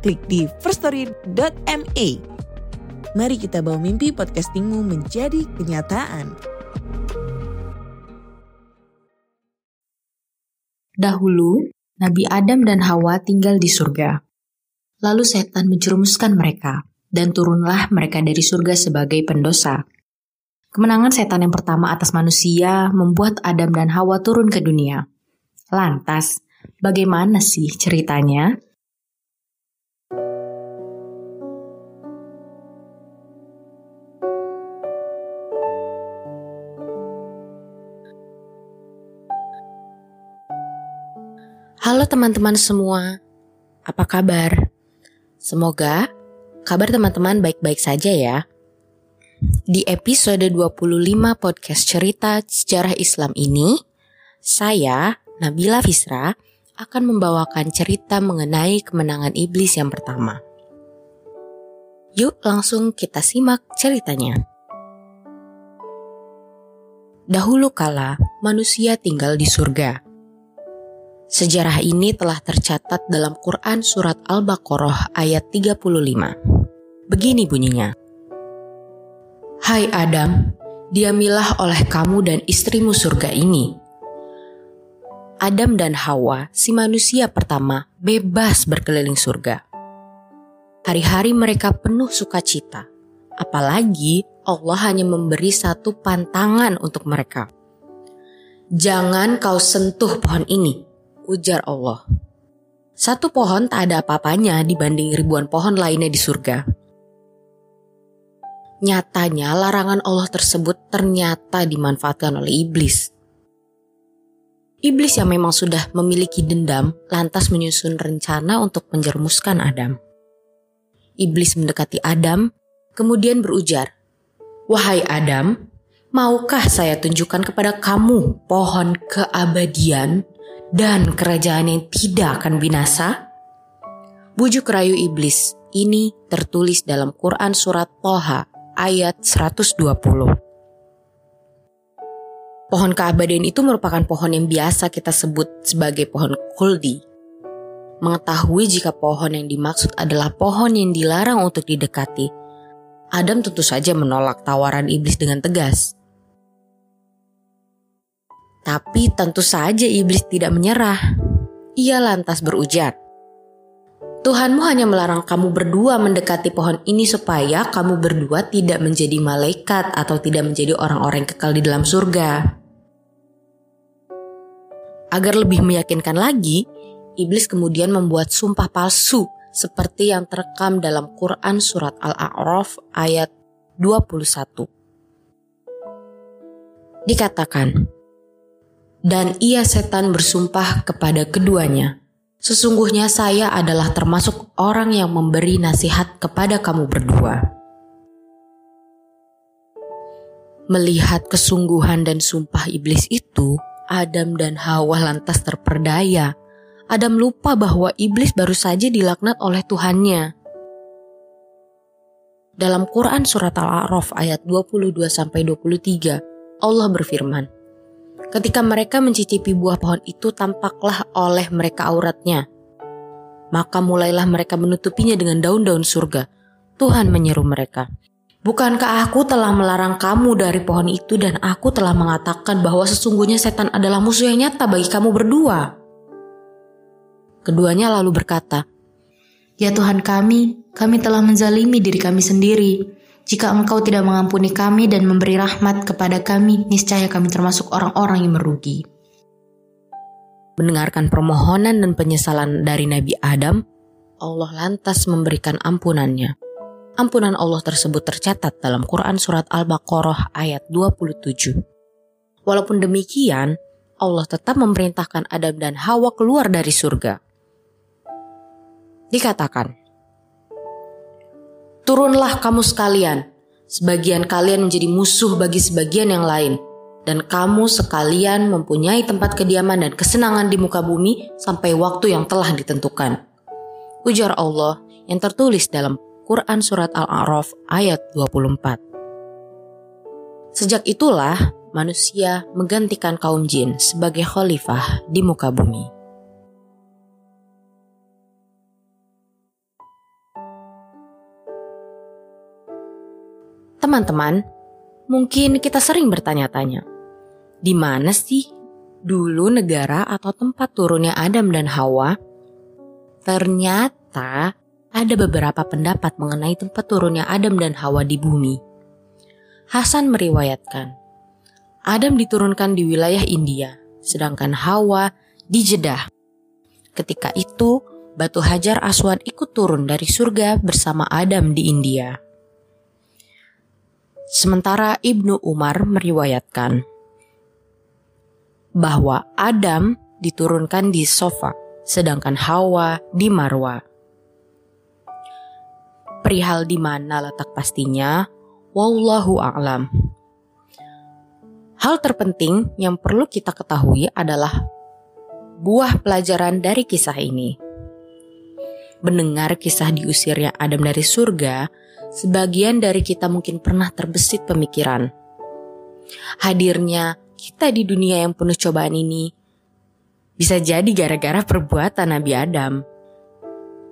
klik di firststory.me. Mari kita bawa mimpi podcastingmu menjadi kenyataan. Dahulu, Nabi Adam dan Hawa tinggal di surga. Lalu setan menjerumuskan mereka, dan turunlah mereka dari surga sebagai pendosa. Kemenangan setan yang pertama atas manusia membuat Adam dan Hawa turun ke dunia. Lantas, bagaimana sih ceritanya? Teman-teman semua, apa kabar? Semoga kabar teman-teman baik-baik saja ya. Di episode 25 podcast cerita sejarah Islam ini, saya, Nabila Fisra, akan membawakan cerita mengenai kemenangan iblis yang pertama. Yuk langsung kita simak ceritanya. Dahulu kala, manusia tinggal di surga Sejarah ini telah tercatat dalam Quran Surat Al-Baqarah ayat 35. Begini bunyinya. Hai Adam, diamilah oleh kamu dan istrimu surga ini. Adam dan Hawa, si manusia pertama, bebas berkeliling surga. Hari-hari mereka penuh sukacita. Apalagi Allah hanya memberi satu pantangan untuk mereka. Jangan kau sentuh pohon ini, ujar Allah. Satu pohon tak ada apa-apanya dibanding ribuan pohon lainnya di surga. Nyatanya larangan Allah tersebut ternyata dimanfaatkan oleh iblis. Iblis yang memang sudah memiliki dendam lantas menyusun rencana untuk menjermuskan Adam. Iblis mendekati Adam, kemudian berujar, "Wahai Adam, maukah saya tunjukkan kepada kamu pohon keabadian dan kerajaan yang tidak akan binasa? Bujuk rayu iblis ini tertulis dalam Quran Surat Toha ayat 120. Pohon keabadian itu merupakan pohon yang biasa kita sebut sebagai pohon kuldi. Mengetahui jika pohon yang dimaksud adalah pohon yang dilarang untuk didekati, Adam tentu saja menolak tawaran iblis dengan tegas. Tapi tentu saja iblis tidak menyerah. Ia lantas berujar, Tuhanmu hanya melarang kamu berdua mendekati pohon ini supaya kamu berdua tidak menjadi malaikat atau tidak menjadi orang-orang kekal di dalam surga. Agar lebih meyakinkan lagi, iblis kemudian membuat sumpah palsu seperti yang terekam dalam Quran surat Al-A'raf ayat 21. Dikatakan, dan ia setan bersumpah kepada keduanya, Sesungguhnya saya adalah termasuk orang yang memberi nasihat kepada kamu berdua. Melihat kesungguhan dan sumpah iblis itu, Adam dan Hawa lantas terperdaya. Adam lupa bahwa iblis baru saja dilaknat oleh Tuhannya. Dalam Quran surat Al-A'raf ayat 22 23, Allah berfirman, Ketika mereka mencicipi buah pohon itu tampaklah oleh mereka auratnya. Maka mulailah mereka menutupinya dengan daun-daun surga. Tuhan menyeru mereka, Bukankah aku telah melarang kamu dari pohon itu dan aku telah mengatakan bahwa sesungguhnya setan adalah musuh yang nyata bagi kamu berdua? Keduanya lalu berkata, Ya Tuhan kami, kami telah menzalimi diri kami sendiri. Jika engkau tidak mengampuni kami dan memberi rahmat kepada kami, niscaya kami termasuk orang-orang yang merugi. Mendengarkan permohonan dan penyesalan dari Nabi Adam, Allah lantas memberikan ampunannya. Ampunan Allah tersebut tercatat dalam Quran Surat Al-Baqarah ayat 27. Walaupun demikian, Allah tetap memerintahkan Adam dan Hawa keluar dari surga. Dikatakan, Turunlah kamu sekalian, sebagian kalian menjadi musuh bagi sebagian yang lain, dan kamu sekalian mempunyai tempat kediaman dan kesenangan di muka bumi sampai waktu yang telah ditentukan. Ujar Allah yang tertulis dalam Quran Surat Al-A'raf ayat 24. Sejak itulah manusia menggantikan kaum jin sebagai khalifah di muka bumi. Teman-teman, mungkin kita sering bertanya-tanya, di mana sih dulu negara atau tempat turunnya Adam dan Hawa? Ternyata ada beberapa pendapat mengenai tempat turunnya Adam dan Hawa di bumi. Hasan meriwayatkan, Adam diturunkan di wilayah India, sedangkan Hawa di Jeddah. Ketika itu, batu hajar aswad ikut turun dari surga bersama Adam di India. Sementara Ibnu Umar meriwayatkan bahwa Adam diturunkan di Sofa, sedangkan Hawa di Marwa. Perihal di mana letak pastinya, wallahu a'lam. Hal terpenting yang perlu kita ketahui adalah buah pelajaran dari kisah ini. Mendengar kisah diusirnya Adam dari surga, sebagian dari kita mungkin pernah terbesit pemikiran. Hadirnya kita di dunia yang penuh cobaan ini bisa jadi gara-gara perbuatan Nabi Adam.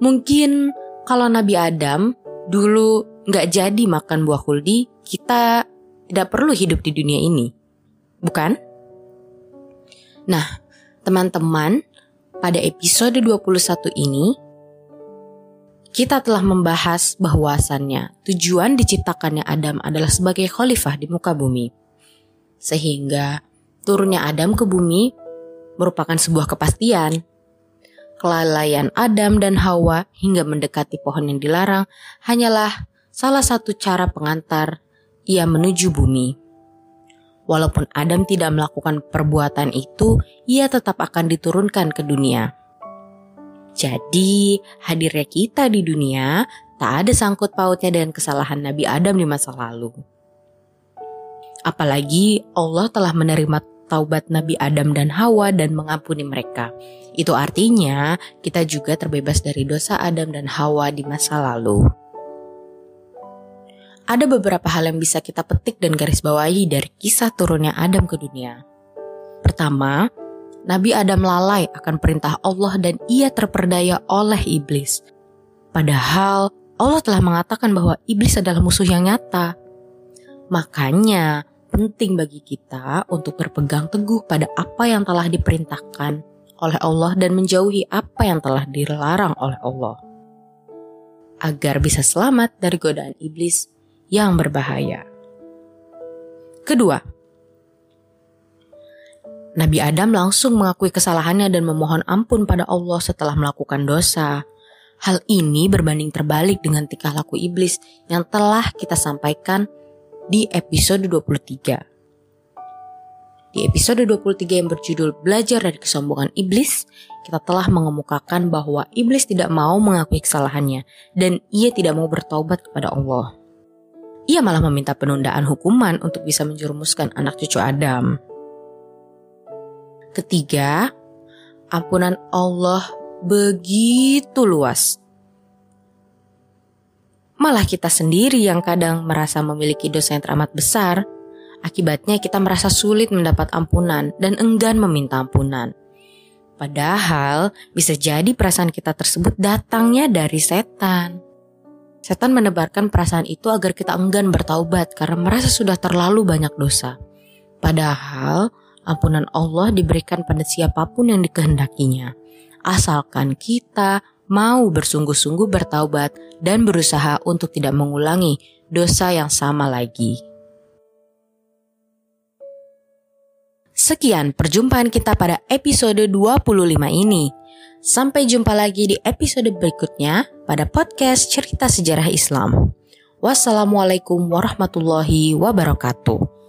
Mungkin kalau Nabi Adam dulu nggak jadi makan buah kuldi, kita tidak perlu hidup di dunia ini. Bukan? Nah, teman-teman, pada episode 21 ini, kita telah membahas bahwasannya tujuan diciptakannya Adam adalah sebagai khalifah di muka bumi. Sehingga turunnya Adam ke bumi merupakan sebuah kepastian kelalaian Adam dan Hawa hingga mendekati pohon yang dilarang hanyalah salah satu cara pengantar ia menuju bumi. Walaupun Adam tidak melakukan perbuatan itu, ia tetap akan diturunkan ke dunia. Jadi, hadirnya kita di dunia tak ada sangkut pautnya dengan kesalahan Nabi Adam di masa lalu. Apalagi Allah telah menerima taubat Nabi Adam dan Hawa dan mengampuni mereka. Itu artinya kita juga terbebas dari dosa Adam dan Hawa di masa lalu. Ada beberapa hal yang bisa kita petik dan garis bawahi dari kisah turunnya Adam ke dunia. Pertama, Nabi Adam lalai akan perintah Allah dan ia terperdaya oleh iblis. Padahal Allah telah mengatakan bahwa iblis adalah musuh yang nyata. Makanya, penting bagi kita untuk berpegang teguh pada apa yang telah diperintahkan oleh Allah dan menjauhi apa yang telah dilarang oleh Allah. Agar bisa selamat dari godaan iblis yang berbahaya. Kedua, Nabi Adam langsung mengakui kesalahannya dan memohon ampun pada Allah setelah melakukan dosa. Hal ini berbanding terbalik dengan tingkah laku iblis yang telah kita sampaikan di episode 23. Di episode 23 yang berjudul Belajar dari Kesombongan Iblis, kita telah mengemukakan bahwa iblis tidak mau mengakui kesalahannya dan ia tidak mau bertaubat kepada Allah. Ia malah meminta penundaan hukuman untuk bisa menjerumuskan anak cucu Adam. Ketiga, ampunan Allah begitu luas Malah kita sendiri yang kadang merasa memiliki dosa yang teramat besar, akibatnya kita merasa sulit mendapat ampunan dan enggan meminta ampunan. Padahal bisa jadi perasaan kita tersebut datangnya dari setan. Setan menebarkan perasaan itu agar kita enggan bertaubat karena merasa sudah terlalu banyak dosa. Padahal ampunan Allah diberikan pada siapa pun yang dikehendakinya. Asalkan kita mau bersungguh-sungguh bertaubat dan berusaha untuk tidak mengulangi dosa yang sama lagi. Sekian perjumpaan kita pada episode 25 ini. Sampai jumpa lagi di episode berikutnya pada podcast Cerita Sejarah Islam. Wassalamualaikum warahmatullahi wabarakatuh.